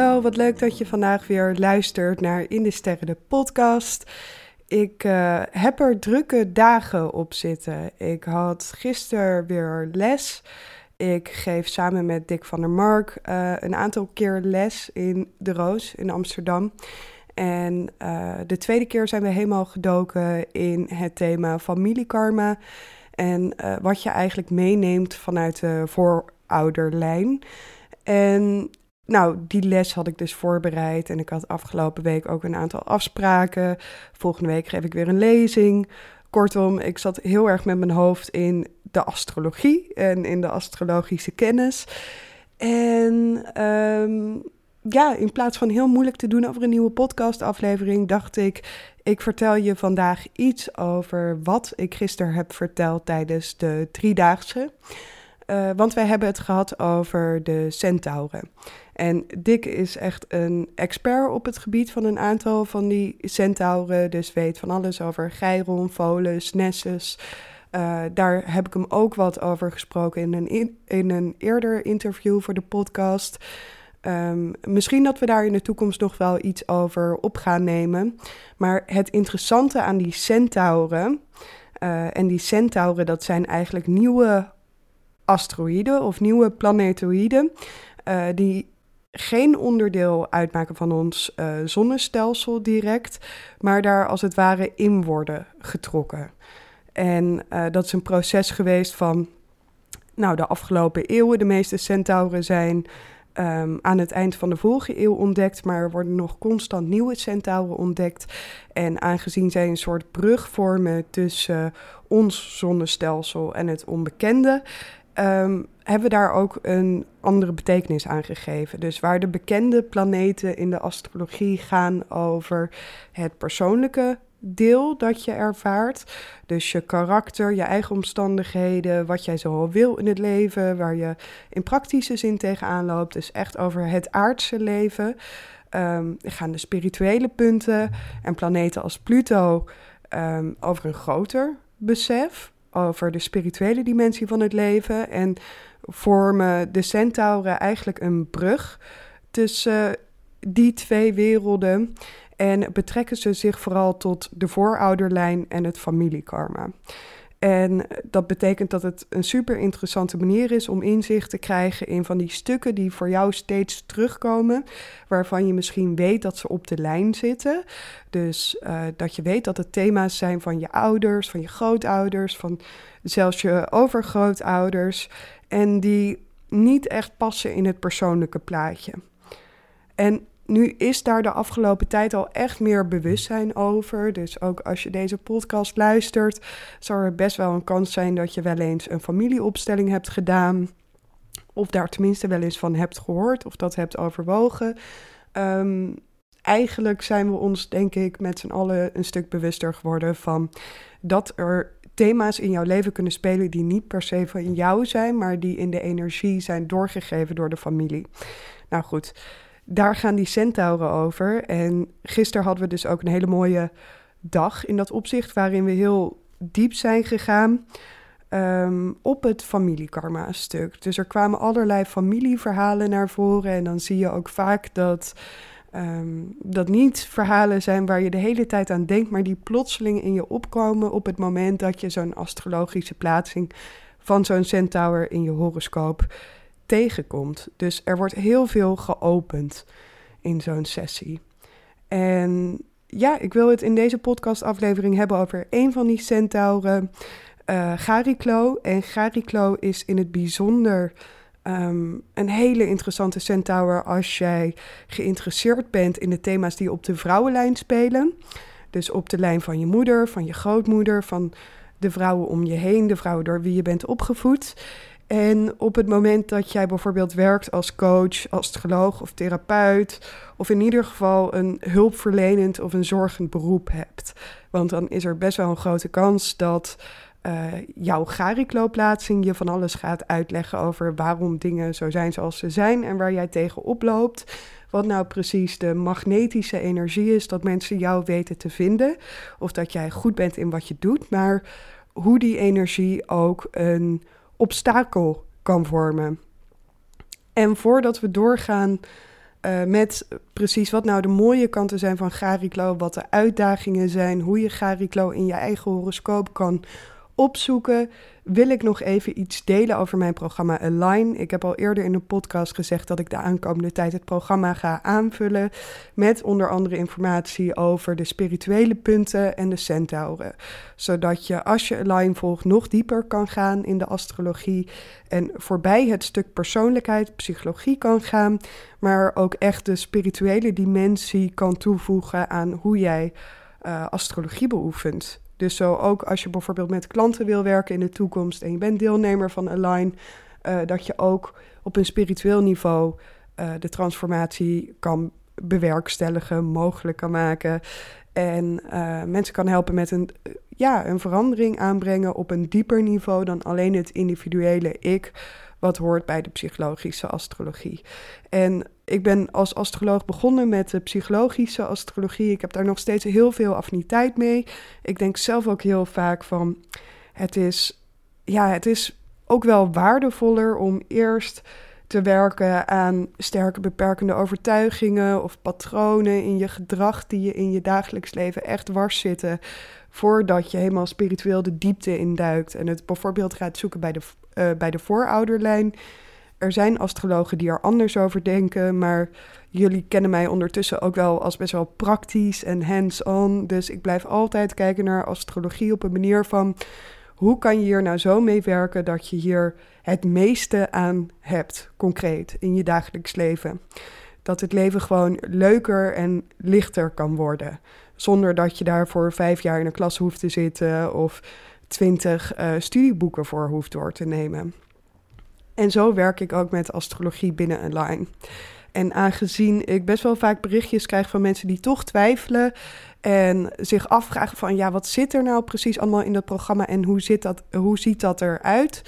hallo, wat leuk dat je vandaag weer luistert naar In de Sterren de podcast. Ik uh, heb er drukke dagen op zitten. Ik had gisteren weer les. Ik geef samen met Dick van der Mark uh, een aantal keer les in De Roos in Amsterdam. En uh, de tweede keer zijn we helemaal gedoken in het thema familiekarma. En wat je eigenlijk meeneemt vanuit de voorouderlijn. En nou, die les had ik dus voorbereid en ik had afgelopen week ook een aantal afspraken. Volgende week geef ik weer een lezing. Kortom, ik zat heel erg met mijn hoofd in de astrologie en in de astrologische kennis. En um, ja, in plaats van heel moeilijk te doen over een nieuwe podcastaflevering, dacht ik, ik vertel je vandaag iets over wat ik gisteren heb verteld tijdens de driedaagse. Uh, want wij hebben het gehad over de centauren. En Dick is echt een expert op het gebied van een aantal van die centauren. Dus weet van alles over Geiron, Volus, Nessus. Uh, daar heb ik hem ook wat over gesproken in een, in, in een eerder interview voor de podcast. Um, misschien dat we daar in de toekomst nog wel iets over op gaan nemen. Maar het interessante aan die centauren. Uh, en die centauren, dat zijn eigenlijk nieuwe asteroïden of nieuwe planetoïden. Uh, die geen onderdeel uitmaken van ons uh, zonnestelsel direct, maar daar als het ware in worden getrokken. En uh, dat is een proces geweest van nou, de afgelopen eeuwen. De meeste centauren zijn um, aan het eind van de vorige eeuw ontdekt, maar er worden nog constant nieuwe centauren ontdekt. En aangezien zij een soort brug vormen tussen ons zonnestelsel en het onbekende, um, hebben we daar ook een andere betekenis aan gegeven. Dus waar de bekende planeten in de astrologie gaan over het persoonlijke deel dat je ervaart. Dus je karakter, je eigen omstandigheden, wat jij zo wil in het leven, waar je in praktische zin tegenaan loopt. Dus echt over het aardse leven. Um, gaan de spirituele punten en planeten als Pluto um, over een groter besef over de spirituele dimensie van het leven. En vormen de centauren eigenlijk een brug tussen die twee werelden. En betrekken ze zich vooral tot de voorouderlijn en het familiekarma. En dat betekent dat het een super interessante manier is om inzicht te krijgen in van die stukken die voor jou steeds terugkomen, waarvan je misschien weet dat ze op de lijn zitten. Dus uh, dat je weet dat het thema's zijn van je ouders, van je grootouders, van zelfs je overgrootouders. En die niet echt passen in het persoonlijke plaatje. En nu is daar de afgelopen tijd al echt meer bewustzijn over. Dus ook als je deze podcast luistert, zal er best wel een kans zijn dat je wel eens een familieopstelling hebt gedaan. Of daar tenminste wel eens van hebt gehoord of dat hebt overwogen. Um, eigenlijk zijn we ons, denk ik, met z'n allen een stuk bewuster geworden van dat er thema's in jouw leven kunnen spelen die niet per se van jou zijn, maar die in de energie zijn doorgegeven door de familie. Nou goed, daar gaan die centauren over. En gisteren hadden we dus ook een hele mooie dag in dat opzicht, waarin we heel diep zijn gegaan um, op het familiekarma-stuk. Dus er kwamen allerlei familieverhalen naar voren. En dan zie je ook vaak dat um, dat niet verhalen zijn waar je de hele tijd aan denkt, maar die plotseling in je opkomen op het moment dat je zo'n astrologische plaatsing van zo'n centaur in je horoscoop tegenkomt. Dus er wordt heel veel geopend in zo'n sessie. En ja, ik wil het in deze podcastaflevering hebben over een van die centauren, uh, Gariklo. En Gariklo is in het bijzonder um, een hele interessante centaur als jij geïnteresseerd bent in de thema's die op de vrouwenlijn spelen. Dus op de lijn van je moeder, van je grootmoeder, van de vrouwen om je heen, de vrouwen door wie je bent opgevoed. En op het moment dat jij bijvoorbeeld werkt als coach, astroloog of therapeut, of in ieder geval een hulpverlenend of een zorgend beroep hebt. Want dan is er best wel een grote kans dat uh, jouw Gariklo-plaatsing je van alles gaat uitleggen over waarom dingen zo zijn zoals ze zijn en waar jij tegen oploopt. Wat nou precies de magnetische energie is dat mensen jou weten te vinden. Of dat jij goed bent in wat je doet, maar hoe die energie ook een obstakel kan vormen. En voordat we doorgaan Uh, met precies wat nou de mooie kanten zijn van Gariklo, wat de uitdagingen zijn, hoe je Gariklo in je eigen horoscoop kan opzoeken, wil ik nog even iets delen over mijn programma Align. Ik heb al eerder in de podcast gezegd dat ik de aankomende tijd het programma ga aanvullen met onder andere informatie over de spirituele punten en de centauren. Zodat je als je Align volgt nog dieper kan gaan in de astrologie en voorbij het stuk persoonlijkheid, psychologie kan gaan, maar ook echt de spirituele dimensie kan toevoegen aan hoe jij uh, astrologie beoefent. Dus zo ook als je bijvoorbeeld met klanten wil werken in de toekomst en je bent deelnemer van Align, uh, dat je ook op een spiritueel niveau uh, de transformatie kan bewerkstelligen, mogelijk kan maken. En uh, mensen kan helpen met een, ja, een verandering aanbrengen op een dieper niveau dan alleen het individuele ik wat hoort bij de psychologische astrologie. En ik ben als astroloog begonnen met de psychologische astrologie. Ik heb daar nog steeds heel veel affiniteit mee. Ik denk zelf ook heel vaak van het is, ja, het is ook wel waardevoller om eerst te werken aan sterke beperkende overtuigingen of patronen in je gedrag die je in je dagelijks leven echt wars zitten, voordat je helemaal spiritueel de diepte induikt en het bijvoorbeeld gaat zoeken bij de uh, bij de voorouderlijn. Er zijn astrologen die er anders over denken, maar jullie kennen mij ondertussen ook wel als best wel praktisch en hands-on. Dus ik blijf altijd kijken naar astrologie op een manier van hoe kan je hier nou zo mee werken dat je hier het meeste aan hebt, concreet, in je dagelijks leven. Dat het leven gewoon leuker en lichter kan worden. Zonder dat je daarvoor vijf jaar in een klas hoeft te zitten of twintig uh, studieboeken voor hoeft door te nemen. En zo werk ik ook met astrologie binnen Align. En aangezien ik best wel vaak berichtjes krijg van mensen die toch twijfelen en zich afvragen van ja, wat zit er nou precies allemaal in dat programma en hoe, zit dat, hoe ziet dat eruit?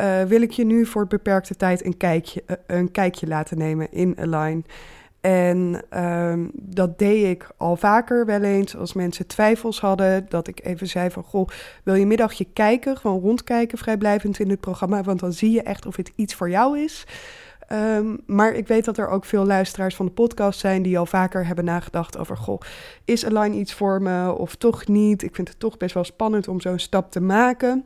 Uh, wil ik je nu voor beperkte tijd een kijkje, uh, een kijkje laten nemen in Align. En um, dat deed ik al vaker wel eens als mensen twijfels hadden. Dat ik even zei van, goh, wil je middagje kijken? Gewoon rondkijken, vrijblijvend in het programma. Want dan zie je echt of het iets voor jou is. Um, maar ik weet dat er ook veel luisteraars van de podcast zijn die al vaker hebben nagedacht over: Goh, is Align iets voor me of toch niet? Ik vind het toch best wel spannend om zo'n stap te maken.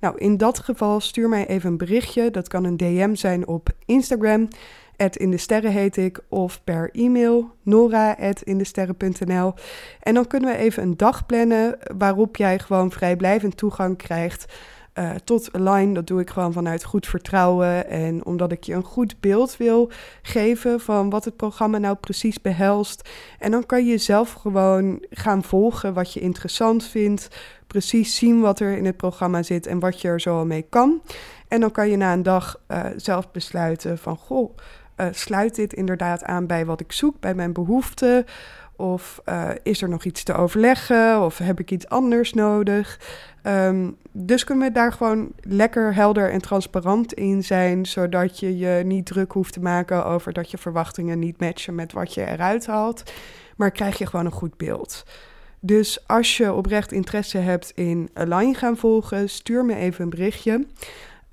Nou, in dat geval stuur mij even een berichtje. Dat kan een DM zijn op Instagram. In heet ik, of per e-mail nora.indesterren.nl. En dan kunnen we even een dag plannen waarop jij gewoon vrijblijvend toegang krijgt uh, tot Align. Dat doe ik gewoon vanuit goed vertrouwen en omdat ik je een goed beeld wil geven van wat het programma nou precies behelst. En dan kan je zelf gewoon gaan volgen wat je interessant vindt, precies zien wat er in het programma zit en wat je er zo mee kan. En dan kan je na een dag uh, zelf besluiten van goh uh, sluit dit inderdaad aan bij wat ik zoek, bij mijn behoeften? Of uh, is er nog iets te overleggen? Of heb ik iets anders nodig? Um, dus kunnen we daar gewoon lekker helder en transparant in zijn, zodat je je niet druk hoeft te maken over dat je verwachtingen niet matchen met wat je eruit haalt. Maar krijg je gewoon een goed beeld. Dus als je oprecht interesse hebt in Align gaan volgen, stuur me even een berichtje.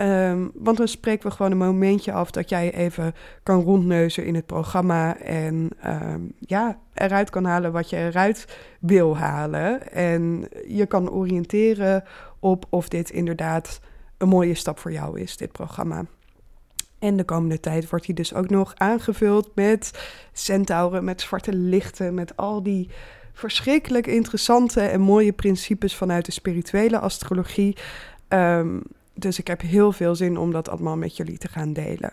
Um, want dan spreken we gewoon een momentje af dat jij even kan rondneuzen in het programma en um, ja, eruit kan halen wat je eruit wil halen. En je kan oriënteren op of dit inderdaad een mooie stap voor jou is, dit programma. En de komende tijd wordt hij dus ook nog aangevuld met centauren, met zwarte lichten, met al die verschrikkelijk interessante en mooie principes vanuit de spirituele astrologie. Um, dus ik heb heel veel zin om dat allemaal met jullie te gaan delen.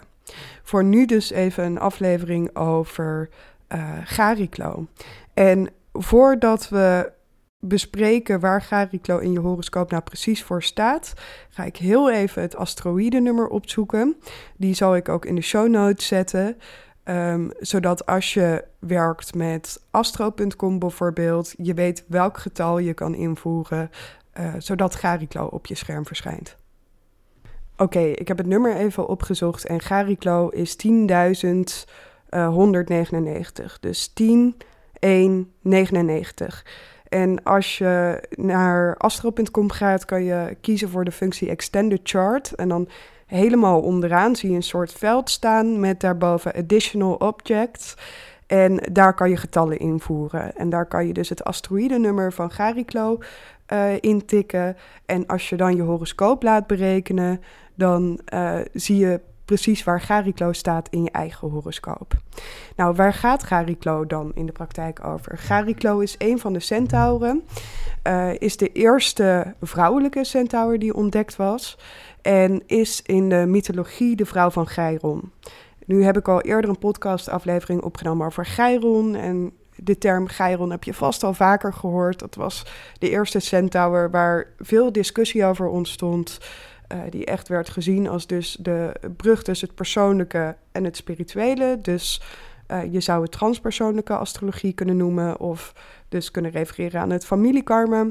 Voor nu dus even een aflevering over uh, Gariklo. En voordat we bespreken waar Gariklo in je horoscoop nou precies voor staat, ga ik heel even het asteroïdenummer opzoeken. Die zal ik ook in de show notes zetten. Um, zodat als je werkt met astro.com bijvoorbeeld, je weet welk getal je kan invoeren, uh, zodat Gariklo op je scherm verschijnt. Oké, ik heb het nummer even opgezocht en Gariklo is 10.199. dus 10, 1, 99. En als je naar astro.com gaat, kan je kiezen voor de functie Extended Chart. En dan helemaal onderaan zie je een soort veld staan met daarboven additional objects. En daar kan je getallen invoeren. En daar kan je dus het asteroïdenummer van Gariklo uh, intikken. En als je dan je horoscoop laat berekenen, dan uh, zie je precies waar Gariklo staat in je eigen horoscoop. Nou, waar gaat Gariklo dan in de praktijk over? Gariklo is een van de centauren, uh, is de eerste vrouwelijke centaur die ontdekt was en is in de mythologie de vrouw van Chiron. Nu heb ik al eerder een podcastaflevering opgenomen over Chiron en de term Chiron heb je vast al vaker gehoord. Dat was de eerste centaur waar veel discussie over ontstond. Uh, die echt werd gezien als dus de brug tussen het persoonlijke en het spirituele. Dus uh, je zou het transpersoonlijke astrologie kunnen noemen, of dus kunnen refereren aan het familiekarma.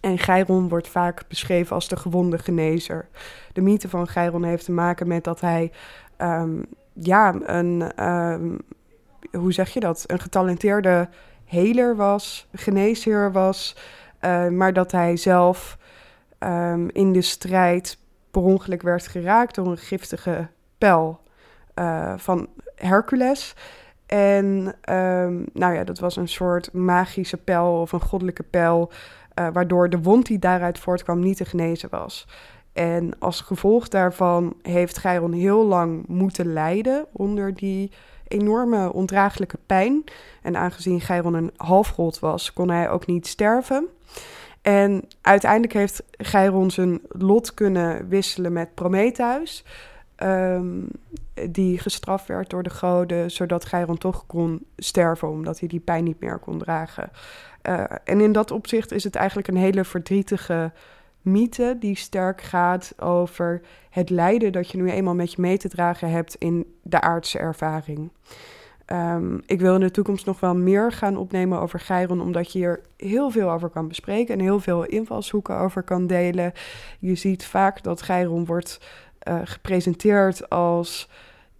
En Chiron wordt vaak beschreven als de gewonde genezer. De mythe van Chiron heeft te maken met dat hij um, ja, een, um, hoe zeg je dat? Een getalenteerde heler was, geneesheer was, uh, maar dat hij zelf um, in de strijd per ongeluk werd geraakt door een giftige pijl uh, van Hercules. En um, nou ja, dat was een soort magische pijl of een goddelijke pijl, uh, waardoor de wond die daaruit voortkwam niet te genezen was. En als gevolg daarvan heeft Chiron heel lang moeten lijden onder die enorme ondraaglijke pijn. En aangezien Chiron een halfgod was, kon hij ook niet sterven. En uiteindelijk heeft Chiron zijn lot kunnen wisselen met Prometheus. Um, die gestraft werd door de goden, zodat Chiron toch kon sterven, omdat hij die pijn niet meer kon dragen. Uh, en in dat opzicht is het eigenlijk een hele verdrietige mythe die sterk gaat over het lijden dat je nu eenmaal met je mee te dragen hebt in de aardse ervaring. Um, ik wil in de toekomst nog wel meer gaan opnemen over Chiron, omdat je hier heel veel over kan bespreken en heel veel invalshoeken over kan delen. Je ziet vaak dat Chiron wordt uh, gepresenteerd als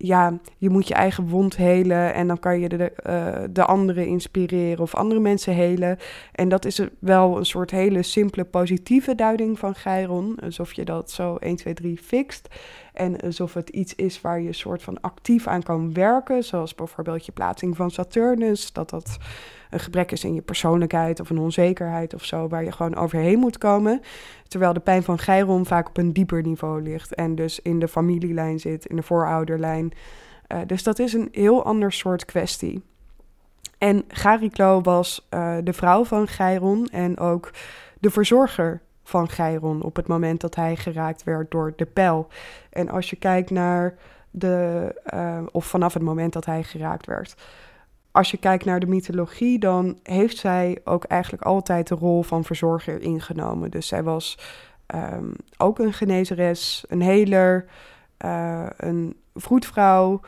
ja, je moet je eigen wond helen en dan kan je de, uh, de anderen inspireren of andere mensen helen. En dat is wel een soort hele simpele positieve duiding van Chiron, alsof je dat zo 1, 2, 3 fixt. En alsof het iets is waar je soort van actief aan kan werken, zoals bijvoorbeeld je plaatsing van Saturnus, dat dat een gebrek is in je persoonlijkheid of een onzekerheid of zo, waar je gewoon overheen moet komen. Terwijl de pijn van Chiron vaak op een dieper niveau ligt en dus in de familielijn zit, in de voorouderlijn. Uh, dus dat is een heel ander soort kwestie. En Gariklo was uh, de vrouw van Chiron en ook de verzorger van Chiron op het moment dat hij geraakt werd door de pijl. En als je kijkt naar de, uh, of vanaf het moment dat hij geraakt werd als je kijkt naar de mythologie, dan heeft zij ook eigenlijk altijd de rol van verzorger ingenomen. Dus zij was um, ook een genezeres, een heler, uh, een vroedvrouw.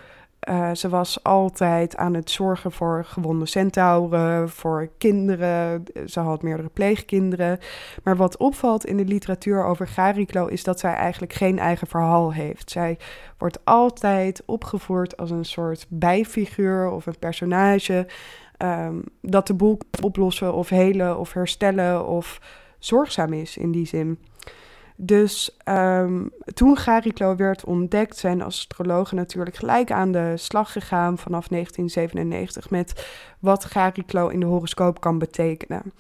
Uh, ze was altijd aan het zorgen voor gewonde centauren, voor kinderen. Ze had meerdere pleegkinderen. Maar wat opvalt in de literatuur over Gariklo is dat zij eigenlijk geen eigen verhaal heeft. Zij wordt altijd opgevoerd als een soort bijfiguur of een personage um, dat de boel oplossen of helen of herstellen of zorgzaam is in die zin. Dus um, toen Gariklo werd ontdekt, zijn astrologen natuurlijk gelijk aan de slag gegaan vanaf 1997 met wat Gariklo in de horoscoop kan betekenen.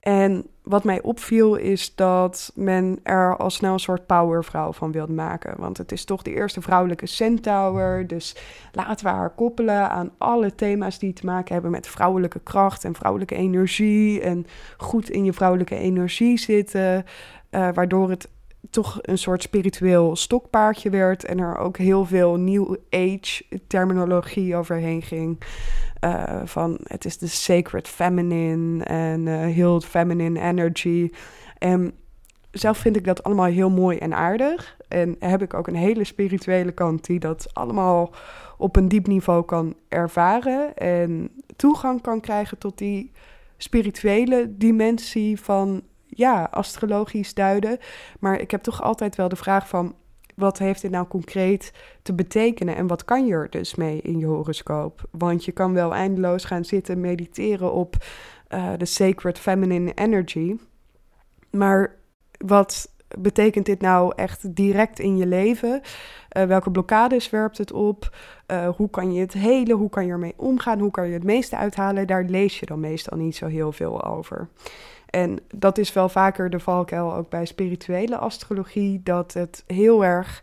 En wat mij opviel is dat men er al snel een soort powervrouw van wilde maken. Want het is toch de eerste vrouwelijke centaur. Dus laten we haar koppelen aan alle thema's die te maken hebben met vrouwelijke kracht en vrouwelijke energie. En goed in je vrouwelijke energie zitten. Uh, waardoor het toch een soort spiritueel stokpaardje werd en er ook heel veel New Age terminologie overheen ging. Uh, van het is de sacred feminine en uh, heel feminine energy. En zelf vind ik dat allemaal heel mooi en aardig. En heb ik ook een hele spirituele kant die dat allemaal op een diep niveau kan ervaren en toegang kan krijgen tot die spirituele dimensie van ja, astrologisch duiden. Maar ik heb toch altijd wel de vraag van... wat heeft dit nou concreet te betekenen... en wat kan je er dus mee in je horoscoop? Want je kan wel eindeloos gaan zitten mediteren op uh, de sacred feminine energy... maar wat betekent dit nou echt direct in je leven? Uh, welke blokkades werpt het op? Uh, hoe kan je het helen? Hoe kan je ermee omgaan? Hoe kan je het meeste uithalen? Daar lees je dan meestal niet zo heel veel over. En dat is wel vaker de valkuil ook bij spirituele astrologie, dat het heel erg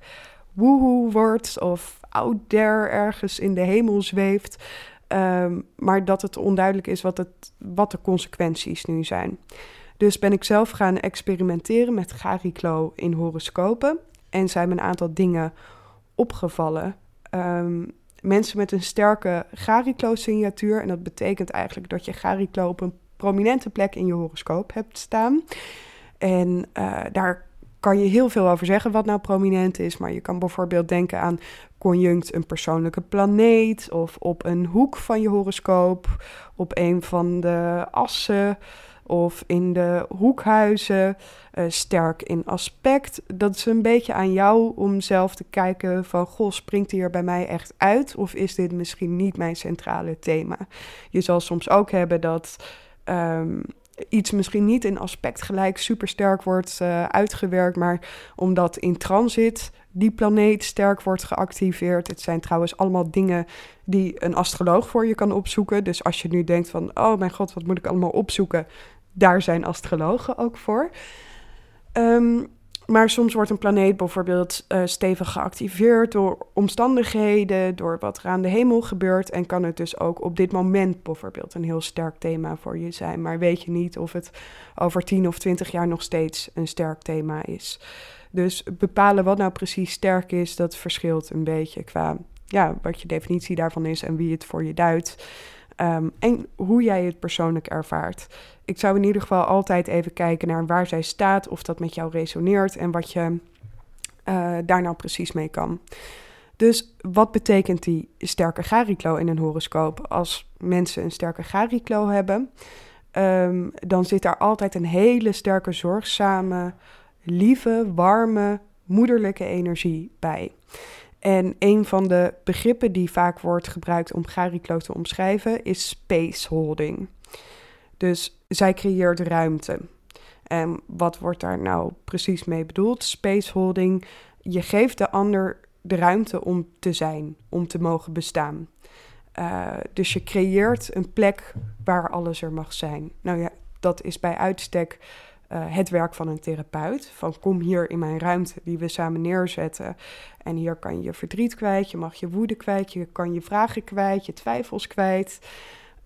woehoe wordt of out there ergens in de hemel zweeft. Um, maar dat het onduidelijk is wat, het, wat de consequenties nu zijn. Dus ben ik zelf gaan experimenteren met Gariklo in horoscopen. En zijn me een aantal dingen opgevallen. Um, mensen met een sterke Gariklo-signatuur. En dat betekent eigenlijk dat je Gariklo op een prominente plek in je horoscoop hebt staan. En uh, daar kan je heel veel over zeggen wat nou prominent is. Maar je kan bijvoorbeeld denken aan conjunct een persoonlijke planeet. Of op een hoek van je horoscoop. Op een van de assen. Of in de hoekhuizen. Uh, sterk in aspect. Dat is een beetje aan jou om zelf te kijken van... Goh, springt hier bij mij echt uit? Of is dit misschien niet mijn centrale thema? Je zal soms ook hebben dat... Um, iets misschien niet in aspect gelijk super sterk wordt uh, uitgewerkt, maar omdat in transit die planeet sterk wordt geactiveerd. Het zijn trouwens allemaal dingen die een astroloog voor je kan opzoeken. Dus als je nu denkt van, oh mijn god, wat moet ik allemaal opzoeken? Daar zijn astrologen ook voor. Um, maar soms wordt een planeet bijvoorbeeld uh, stevig geactiveerd door omstandigheden, door wat er aan de hemel gebeurt. En kan het dus ook op dit moment bijvoorbeeld een heel sterk thema voor je zijn. Maar weet je niet of het over 10 of 20 jaar nog steeds een sterk thema is. Dus bepalen wat nou precies sterk is, dat verschilt een beetje qua ja, wat je definitie daarvan is en wie het voor je duidt. Um, en hoe jij het persoonlijk ervaart ik zou in ieder geval altijd even kijken naar waar zij staat, of dat met jou resoneert en wat je uh, daar nou precies mee kan. Dus wat betekent die sterke gariklo in een horoscoop? Als mensen een sterke gariklo hebben, um, dan zit daar altijd een hele sterke, zorgzame, lieve, warme, moederlijke energie bij. En een van de begrippen die vaak wordt gebruikt om gariklo te omschrijven is space holding. Dus zij creëert ruimte. En wat wordt daar nou precies mee bedoeld? Spaceholding. Je geeft de ander de ruimte om te zijn, om te mogen bestaan. Uh, dus je creëert een plek waar alles er mag zijn. Nou ja, dat is bij uitstek uh, het werk van een therapeut. Van kom hier in mijn ruimte die we samen neerzetten. En hier kan je verdriet kwijt, je mag je woede kwijt, je kan je vragen kwijt, je twijfels kwijt.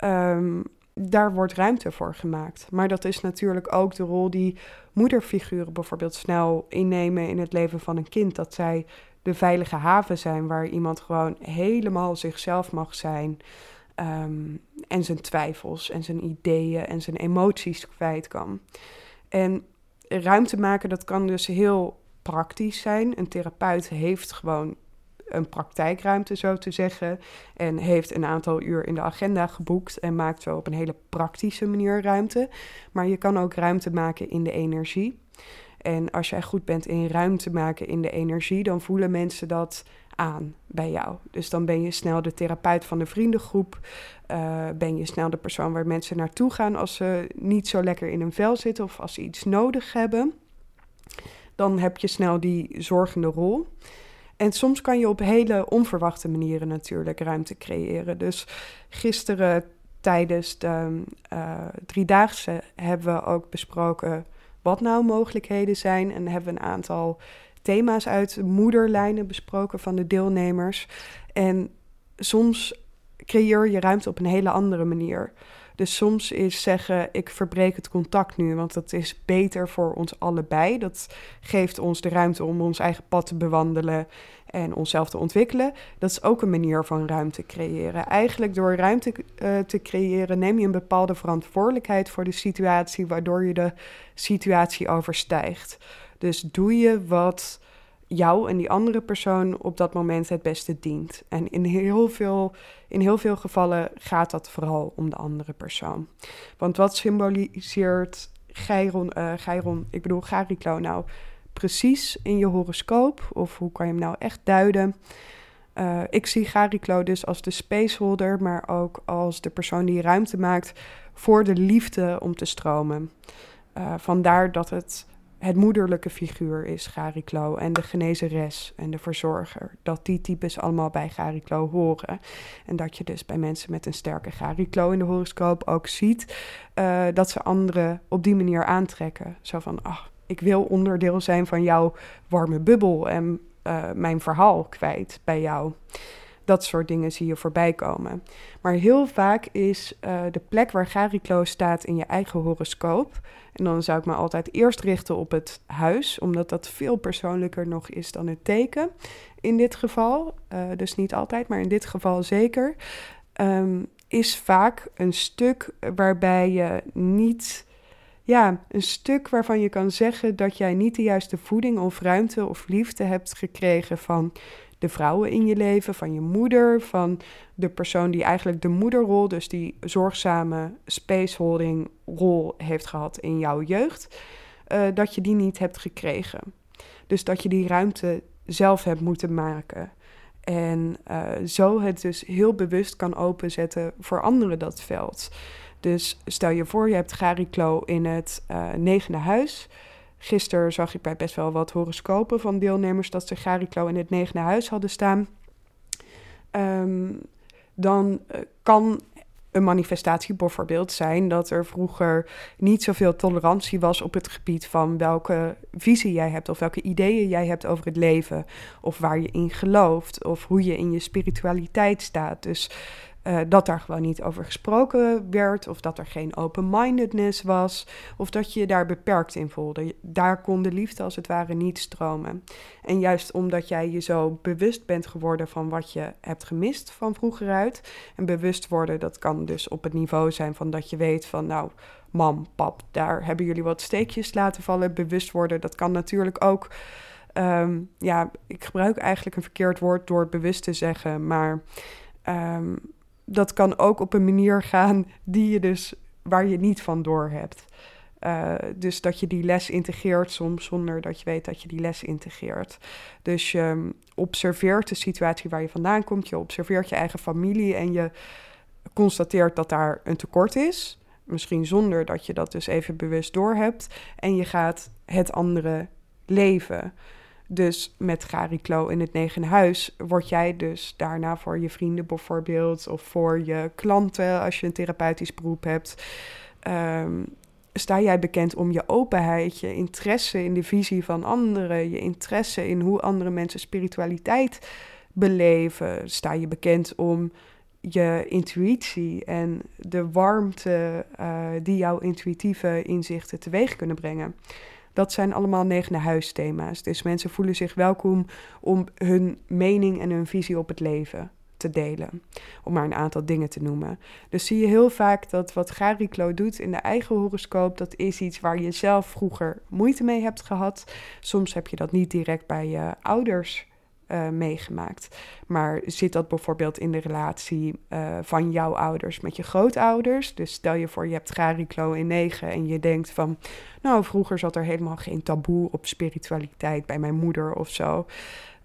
Um, daar wordt ruimte voor gemaakt. Maar dat is natuurlijk ook de rol die moederfiguren bijvoorbeeld snel innemen in het leven van een kind. Dat zij de veilige haven zijn waar iemand gewoon helemaal zichzelf mag zijn. Um, en zijn twijfels en zijn ideeën en zijn emoties kwijt kan. En ruimte maken, dat kan dus heel praktisch zijn. Een therapeut heeft gewoon een praktijkruimte, zo te zeggen. En heeft een aantal uur in de agenda geboekt en maakt zo op een hele praktische manier ruimte. Maar je kan ook ruimte maken in de energie. En als jij goed bent in ruimte maken in de energie, dan voelen mensen dat aan bij jou. Dus dan ben je snel de therapeut van de vriendengroep. Uh, ben je snel de persoon waar mensen naartoe gaan als ze niet zo lekker in hun vel zitten of als ze iets nodig hebben. Dan heb je snel die zorgende rol. En soms kan je op hele onverwachte manieren natuurlijk ruimte creëren. Dus gisteren tijdens de uh, driedaagse hebben we ook besproken wat nou mogelijkheden zijn. En hebben we een aantal thema's uit moederlijnen besproken van de deelnemers. En soms creëer je ruimte op een hele andere manier. Dus soms is zeggen: ik verbreek het contact nu, want dat is beter voor ons allebei. Dat geeft ons de ruimte om ons eigen pad te bewandelen en onszelf te ontwikkelen. Dat is ook een manier van ruimte creëren. Eigenlijk door ruimte uh, te creëren neem je een bepaalde verantwoordelijkheid voor de situatie, waardoor je de situatie overstijgt. Dus doe je wat jou en die andere persoon op dat moment het beste dient. En in heel veel, in heel veel gevallen gaat dat vooral om de andere persoon. Want wat symboliseert Geiron, uh, ik bedoel Gariklo nou precies in je horoscoop? Of hoe kan je hem nou echt duiden? Uh, ik zie Gariklo dus als de spaceholder, maar ook als de persoon die ruimte maakt voor de liefde om te stromen. Uh, vandaar dat het het moederlijke figuur is Gariklo en de genezeres en de verzorger. Dat die types allemaal bij Gariklo horen. En dat je dus bij mensen met een sterke Gariklo in de horoscoop ook ziet uh, dat ze anderen op die manier aantrekken. Zo van, ach, ik wil onderdeel zijn van jouw warme bubbel en uh, mijn verhaal kwijt bij jou. Dat soort dingen zie je voorbij komen. Maar heel vaak is uh, de plek waar Gariklo staat in je eigen horoscoop. En dan zou ik me altijd eerst richten op het huis, omdat dat veel persoonlijker nog is dan het teken. In dit geval, uh, dus niet altijd, maar in dit geval zeker. Um, is vaak een stuk waarbij je niet ja, een stuk waarvan je kan zeggen dat jij niet de juiste voeding of ruimte of liefde hebt gekregen van de vrouwen in je leven, van je moeder, van de persoon die eigenlijk de moederrol, dus die zorgzame spaceholding rol heeft gehad in jouw jeugd, uh, dat je die niet hebt gekregen. Dus dat je die ruimte zelf hebt moeten maken. En uh, zo het dus heel bewust kan openzetten voor anderen dat veld. Dus stel je voor, je hebt Gariklo in het uh, negende huis. Gisteren zag ik bij best wel wat horoscopen van deelnemers dat ze Gariklo in het negende huis hadden staan. Um, dan uh, kan een manifestatie bijvoorbeeld zijn dat er vroeger niet zoveel tolerantie was op het gebied van welke visie jij hebt of welke ideeën jij hebt over het leven of waar je in gelooft of hoe je in je spiritualiteit staat. Dus uh, dat daar gewoon niet over gesproken werd, of dat er geen open-mindedness was, of dat je je daar beperkt in voelde. Daar kon de liefde als het ware niet stromen. En juist omdat jij je zo bewust bent geworden van wat je hebt gemist van vroeger uit, en bewust worden, dat kan dus op het niveau zijn van dat je weet van nou, mam, pap, daar hebben jullie wat steekjes laten vallen. Bewust worden, dat kan natuurlijk ook. Um, ja, ik gebruik eigenlijk een verkeerd woord door bewust te zeggen, maar um, dat kan ook op een manier gaan die je dus, waar je niet van door hebt. Uh, dus dat je die les integreert soms zonder dat je weet dat je die les integreert. Dus je observeert de situatie waar je vandaan komt, je observeert je eigen familie en je constateert dat daar een tekort is. Misschien zonder dat je dat dus even bewust doorhebt. En je gaat het andere leven. Dus met Gariklo in het negen huis word jij dus daarna voor je vrienden bijvoorbeeld of voor je klanten als je een therapeutisch beroep hebt. Um, sta jij bekend om je openheid, je interesse in de visie van anderen, je interesse in hoe andere mensen spiritualiteit beleven? Sta je bekend om je intuïtie en de warmte uh, die jouw intuïtieve inzichten teweeg kunnen brengen? Dat zijn allemaal negende huisthema's. Dus mensen voelen zich welkom om hun mening en hun visie op het leven te delen. Om maar een aantal dingen te noemen. Dus zie je heel vaak dat wat Gariklo doet in de eigen horoscoop, dat is iets waar je zelf vroeger moeite mee hebt gehad. Soms heb je dat niet direct bij je ouders uh, meegemaakt. Maar zit dat bijvoorbeeld in de relatie uh, van jouw ouders met je grootouders? Dus stel je voor, je hebt Gariklo in 9 en je denkt van... nou, vroeger zat er helemaal geen taboe op spiritualiteit bij mijn moeder of zo.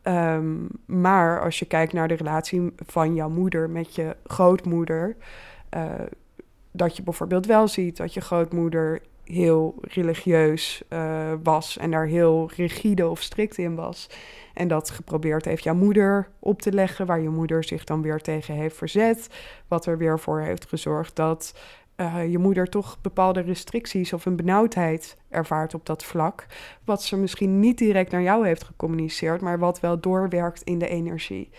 Um, maar als je kijkt naar de relatie van jouw moeder met je grootmoeder... Uh, dat je bijvoorbeeld wel ziet dat je grootmoeder heel religieus uh, was en daar heel rigide of strikt in was. En dat geprobeerd heeft jouw moeder op te leggen, waar je moeder zich dan weer tegen heeft verzet. Wat er weer voor heeft gezorgd dat uh, je moeder toch bepaalde restricties of een benauwdheid ervaart op dat vlak. Wat ze misschien niet direct naar jou heeft gecommuniceerd, maar wat wel doorwerkt in de energie.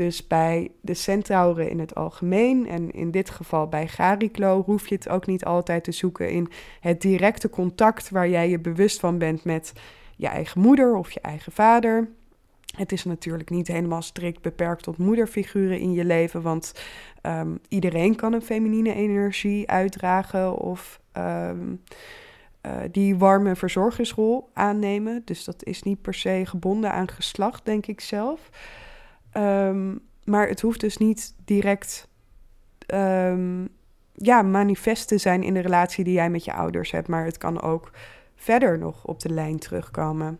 Dus bij de centauren in het algemeen en in dit geval bij Gariklo hoef je het ook niet altijd te zoeken in het directe contact waar jij je bewust van bent met je eigen moeder of je eigen vader. Het is natuurlijk niet helemaal strikt beperkt tot moederfiguren in je leven, want um, iedereen kan een feminine energie uitdragen of um, uh, die warme verzorgersrol aannemen. Dus dat is niet per se gebonden aan geslacht, denk ik zelf. Um, maar het hoeft dus niet direct ja, manifest te zijn in de relatie die jij met je ouders hebt, maar het kan ook verder nog op de lijn terugkomen.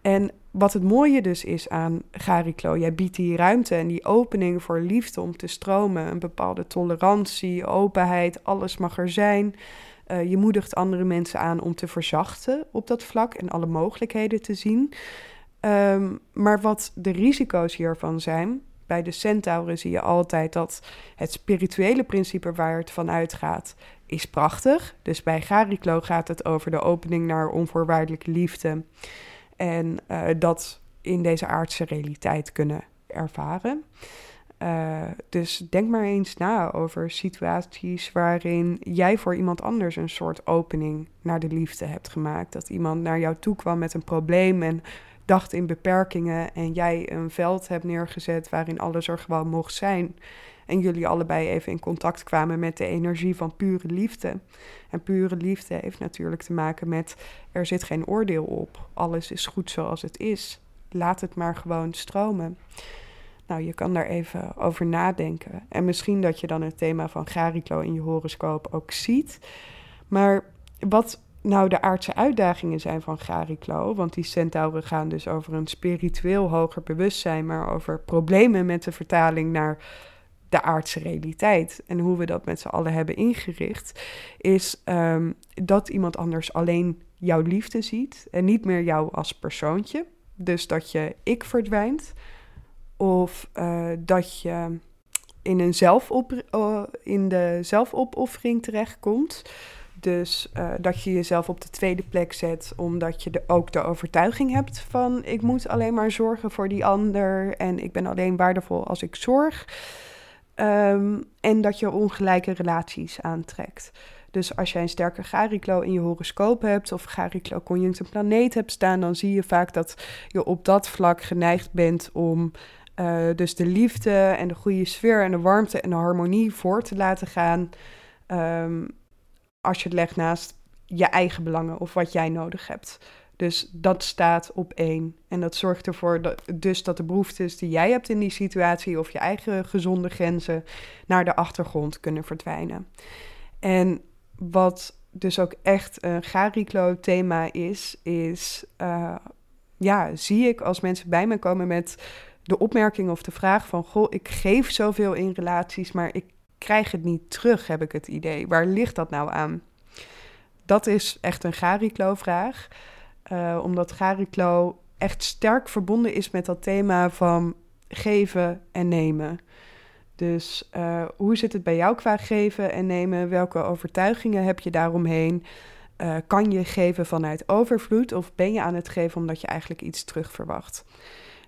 En wat het mooie dus is aan Gariklo, jij biedt die ruimte en die opening voor liefde om te stromen, een bepaalde tolerantie, openheid, alles mag er zijn. Uh, je moedigt andere mensen aan om te verzachten op dat vlak en alle mogelijkheden te zien. Um, maar wat de risico's hiervan zijn, bij de centauren zie je altijd dat het spirituele principe waar het van uitgaat, is prachtig. Dus bij Gariklo gaat het over de opening naar onvoorwaardelijke liefde. En uh, dat in deze aardse realiteit kunnen ervaren. Uh, dus denk maar eens na over situaties waarin jij voor iemand anders een soort opening naar de liefde hebt gemaakt. Dat iemand naar jou toe kwam met een probleem en dacht in beperkingen en jij een veld hebt neergezet waarin alles er gewoon mocht zijn. En jullie allebei even in contact kwamen met de energie van pure liefde. En pure liefde heeft natuurlijk te maken met er zit geen oordeel op. Alles is goed zoals het is. Laat het maar gewoon stromen. Nou, je kan daar even over nadenken. En misschien dat je dan het thema van Gariklo in je horoscoop ook ziet. Maar wat nou de aardse uitdagingen zijn van Gariklo. Want die centauren gaan dus over een spiritueel hoger bewustzijn, maar over problemen met de vertaling naar de aardse realiteit. En hoe we dat met z'n allen hebben ingericht, is um, dat iemand anders alleen jouw liefde ziet en niet meer jou als persoontje. Dus dat je ik verdwijnt. Of uh, dat je in, een zelfop, uh, in de zelfopoffering terechtkomt. Dus uh, dat je jezelf op de tweede plek zet, omdat je de, ook de overtuiging hebt van ik moet alleen maar zorgen voor die ander en ik ben alleen waardevol als ik zorg. Um, en dat je ongelijke relaties aantrekt. Dus als jij een sterke Gariklo in je horoscoop hebt of Gariklo conjunct een planeet hebt staan, dan zie je vaak dat je op dat vlak geneigd bent om uh, dus de liefde en de goede sfeer en de warmte en de harmonie voor te laten gaan. Um, als je het legt naast je eigen belangen of wat jij nodig hebt. Dus dat staat op één. En dat zorgt ervoor dat, dus dat de behoeftes die jij hebt in die situatie of je eigen gezonde grenzen naar de achtergrond kunnen verdwijnen. En wat dus ook echt een Gariklo-thema is, is uh, ja, zie ik als mensen bij me komen met de opmerking of de vraag van: Goh, ik geef zoveel in relaties, maar ik krijg het niet terug, heb ik het idee. Waar ligt dat nou aan? Dat is echt een Gariklo-vraag. Uh, omdat Gariklo echt sterk verbonden is met dat thema van geven en nemen. Dus uh, hoe zit het bij jou qua geven en nemen? Welke overtuigingen heb je daaromheen? Uh, kan je geven vanuit overvloed of ben je aan het geven omdat je eigenlijk iets terug verwacht?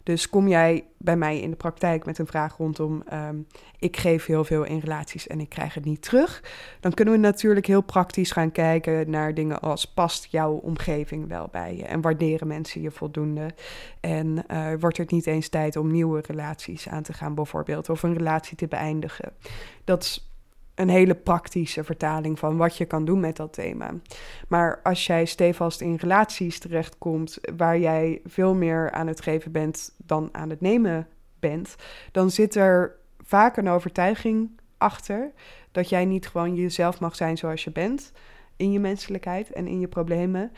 Dus kom jij bij mij in de praktijk met een vraag rondom: um, ik geef heel veel in relaties en ik krijg het niet terug, dan kunnen we natuurlijk heel praktisch gaan kijken naar dingen als: past jouw omgeving wel bij je en waarderen mensen je voldoende? En uh, wordt het niet eens tijd om nieuwe relaties aan te gaan, bijvoorbeeld, of een relatie te beëindigen? Dat is een hele praktische vertaling van wat je kan doen met dat thema. Maar als jij stevast in relaties terechtkomt waar jij veel meer aan het geven bent dan aan het nemen bent, dan zit er vaak een overtuiging achter dat jij niet gewoon jezelf mag zijn zoals je bent in je menselijkheid en in je problemen,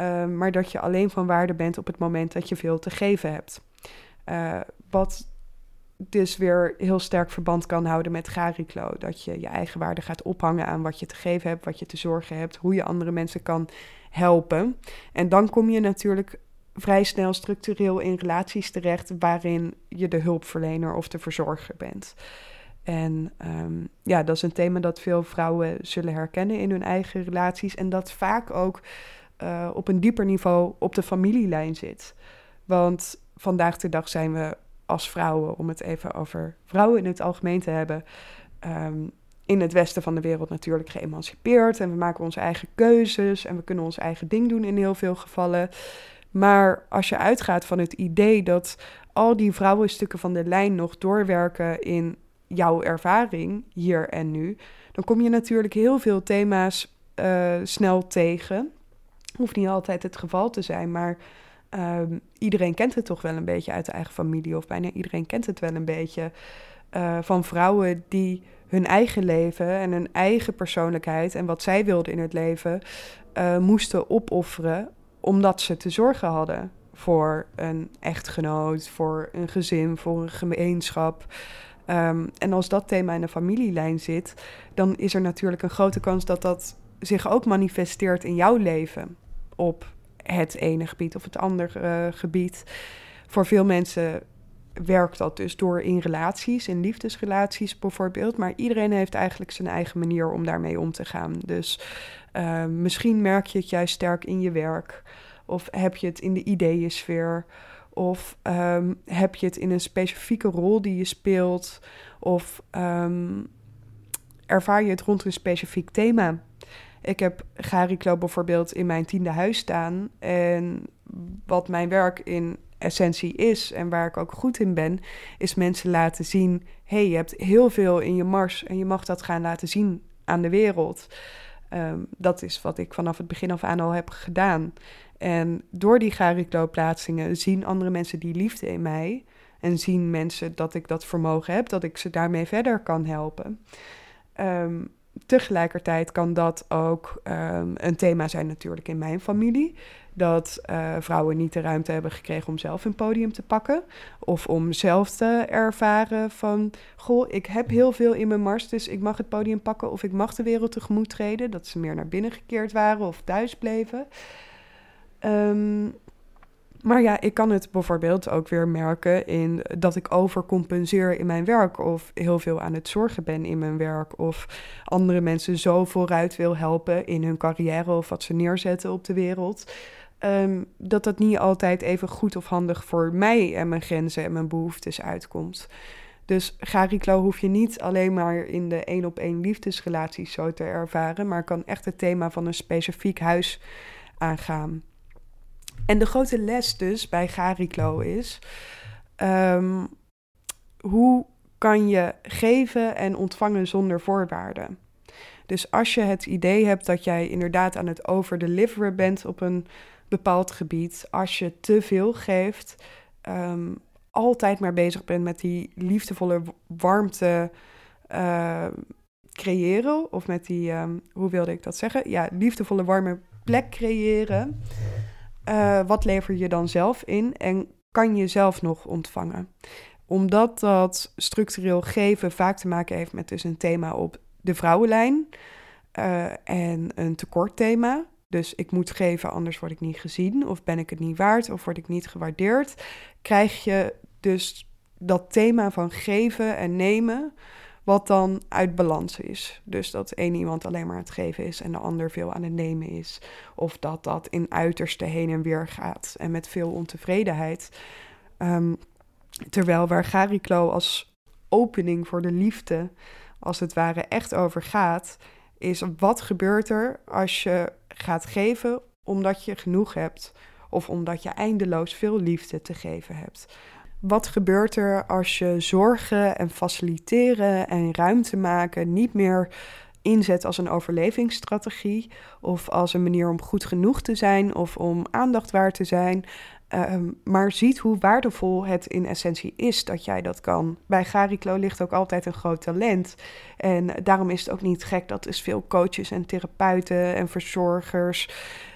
uh, maar dat je alleen van waarde bent op het moment dat je veel te geven hebt. Uh, wat dus weer heel sterk verband kan houden met Gariklo. Dat je je eigen waarde gaat ophangen aan wat je te geven hebt, wat je te zorgen hebt, hoe je andere mensen kan helpen. En dan kom je natuurlijk vrij snel structureel in relaties terecht waarin je de hulpverlener of de verzorger bent. En um, ja, dat is een thema dat veel vrouwen zullen herkennen in hun eigen relaties. En dat vaak ook uh, op een dieper niveau op de familielijn zit. Want vandaag de dag zijn we als vrouwen, om het even over vrouwen in het algemeen te hebben, um, in het westen van de wereld natuurlijk geëmancipeerd. En we maken onze eigen keuzes en we kunnen ons eigen ding doen in heel veel gevallen. Maar als je uitgaat van het idee dat al die vrouwenstukken van de lijn nog doorwerken in jouw ervaring hier en nu, dan kom je natuurlijk heel veel thema's uh, snel tegen. Hoeft niet altijd het geval te zijn, maar Um, iedereen kent het toch wel een beetje uit de eigen familie, of bijna iedereen kent het wel een beetje. Uh, van vrouwen die hun eigen leven en hun eigen persoonlijkheid en wat zij wilden in het leven uh, moesten opofferen omdat ze te zorgen hadden voor een echtgenoot, voor een gezin, voor een gemeenschap. Ehm, en als dat thema in de familielijn zit, dan is er natuurlijk een grote kans dat dat zich ook manifesteert in jouw leven op het ene gebied of het andere uh, gebied. Voor veel mensen werkt dat dus door in relaties, in liefdesrelaties bijvoorbeeld. Maar iedereen heeft eigenlijk zijn eigen manier om daarmee om te gaan. Dus uh, misschien merk je het juist sterk in je werk. Of heb je het in de ideeënsfeer. Of um, heb je het in een specifieke rol die je speelt. Of um, ervaar je het rond een specifiek thema. Ik heb Gariklo bijvoorbeeld in mijn tiende huis staan. En wat mijn werk in essentie is en waar ik ook goed in ben, is mensen laten zien: hey, je hebt heel veel in je mars en je mag dat gaan laten zien aan de wereld. Um, dat is wat ik vanaf het begin af aan al heb gedaan. En door die Gariklo-plaatsingen zien andere mensen die liefde in mij. En zien mensen dat ik dat vermogen heb, dat ik ze daarmee verder kan helpen. Um, tegelijkertijd kan dat ook um, een thema zijn natuurlijk in mijn familie. Dat uh, vrouwen niet de ruimte hebben gekregen om zelf een podium te pakken. Of om zelf te ervaren van... Goh, ik heb heel veel in mijn mars, dus ik mag het podium pakken... of ik mag de wereld tegemoet treden. Dat ze meer naar binnen gekeerd waren of thuis bleven. Um, maar ja, ik kan het bijvoorbeeld ook weer merken in dat ik overcompenseer in mijn werk of heel veel aan het zorgen ben in mijn werk of andere mensen zo vooruit wil helpen in hun carrière of wat ze neerzetten op de wereld. Um, dat dat niet altijd even goed of handig voor mij en mijn grenzen en mijn behoeftes uitkomt. Dus Gariklo hoef je niet alleen maar in de één op één liefdesrelaties zo te ervaren, maar kan echt het thema van een specifiek huis aangaan. En de grote les dus bij Gariklo is: um, hoe kan je geven en ontvangen zonder voorwaarden? Dus als je het idee hebt dat jij inderdaad aan het overdeliveren bent op een bepaald gebied, als je te veel geeft, um, altijd maar bezig bent met die liefdevolle warmte uh, creëren, of met die, um, hoe wilde ik dat zeggen? Ja, liefdevolle warme plek creëren. Uh, wat lever je dan zelf in en kan je zelf nog ontvangen? Omdat dat structureel geven vaak te maken heeft met dus een thema op de vrouwenlijn uh, en een tekortthema. Dus ik moet geven, anders word ik niet gezien, of ben ik het niet waard, of word ik niet gewaardeerd. Krijg je dus dat thema van geven en nemen wat dan uit balans is. Dus dat één iemand alleen maar aan het geven is en de ander veel aan het nemen is. Of dat dat in uiterste heen en weer gaat en met veel ontevredenheid. Um, terwijl waar Gariklo als opening voor de liefde, als het ware, echt over gaat, is wat gebeurt er als je gaat geven omdat je genoeg hebt of omdat je eindeloos veel liefde te geven hebt. Wat gebeurt er als je zorgen en faciliteren en ruimte maken niet meer inzet als een overlevingsstrategie of als een manier om goed genoeg te zijn of om aandacht waar te zijn, Ehm, maar ziet hoe waardevol het in essentie is dat jij dat kan. Bij Gariklo ligt ook altijd een groot talent. En daarom is het ook niet gek dat dus veel coaches en therapeuten en verzorgers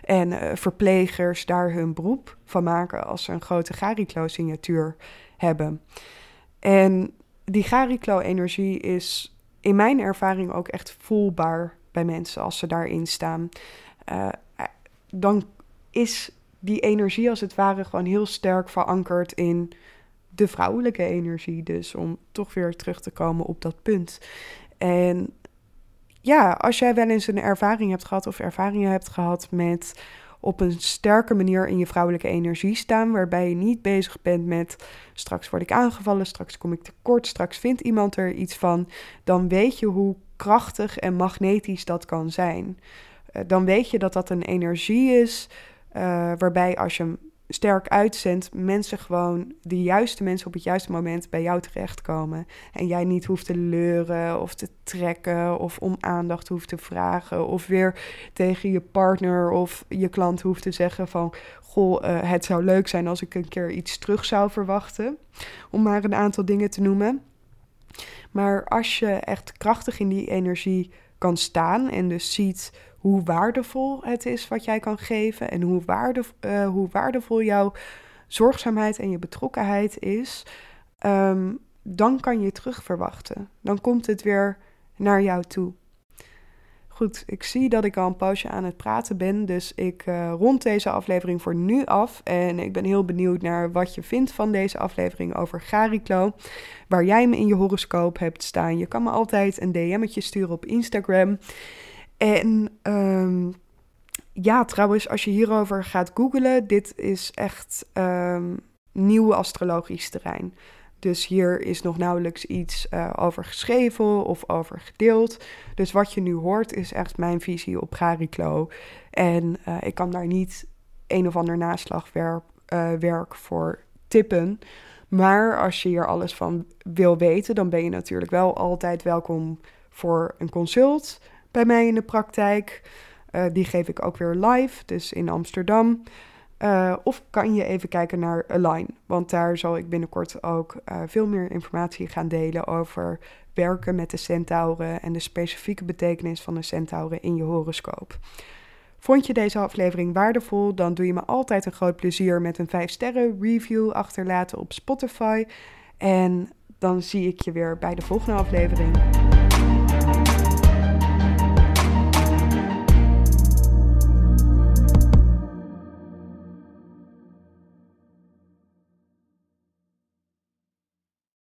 en uh, verplegers daar hun beroep van maken als ze een grote Gariklo-signatuur hebben. En die Gariklo-energie is in mijn ervaring ook echt voelbaar bij mensen als ze daarin staan. Uh, dan is die energie als het ware gewoon heel sterk verankerd in de vrouwelijke energie. Dus om toch weer terug te komen op dat punt. En ja, als jij wel eens een ervaring hebt gehad of ervaringen hebt gehad met op een sterke manier in je vrouwelijke energie staan, waarbij je niet bezig bent met straks word ik aangevallen, straks kom ik tekort, straks vindt iemand er iets van, dan weet je hoe krachtig en magnetisch dat kan zijn. Eh, dan weet je dat dat een energie is uh, waarbij als je hem sterk uitzendt, mensen gewoon, de juiste mensen op het juiste moment bij jou terechtkomen. En jij niet hoeft te leuren of te trekken of om aandacht hoeft te vragen. Of weer tegen je partner of je klant hoeft te zeggen van... Goh, uh, het zou leuk zijn als ik een keer iets terug zou verwachten. Om maar een aantal dingen te noemen. Maar als je echt krachtig in die energie kan staan en dus ziet hoe waardevol het is wat jij kan geven en hoe, waarde, uh, hoe waardevol jouw zorgzaamheid en je betrokkenheid is, ehm, dan kan je terug verwachten. Dan komt het weer naar jou toe. Goed, ik zie dat ik al een poosje aan het praten ben, dus ik uh, rond deze aflevering voor nu af. En ik ben heel benieuwd naar wat je vindt van deze aflevering over Gariklo. Waar jij me in je horoscoop hebt staan. Je kan me altijd een DM'tje sturen op Instagram. En um, ja, trouwens, als je hierover gaat googlen, dit is echt um, nieuw astrologisch terrein. Dus hier is nog nauwelijks iets uh, over geschreven of over gedeeld. Dus wat je nu hoort is echt mijn visie op Gariklo. En uh, ik kan daar niet een of ander naslagwerk uh, werk voor tippen. Maar als je hier alles van wil weten, dan ben je natuurlijk wel altijd welkom voor een consult bij mij in de praktijk. Uh, die geef ik ook weer live, dus in Amsterdam. Uh, of kan je even kijken naar Align, want daar zal ik binnenkort ook uh, veel meer informatie gaan delen over werken met de centauren en de specifieke betekenis van de centauren in je horoscoop. Vond je deze aflevering waardevol, dan doe je me altijd een groot plezier met een 5 sterren review achterlaten op Spotify. En dan zie ik je weer bij de volgende aflevering.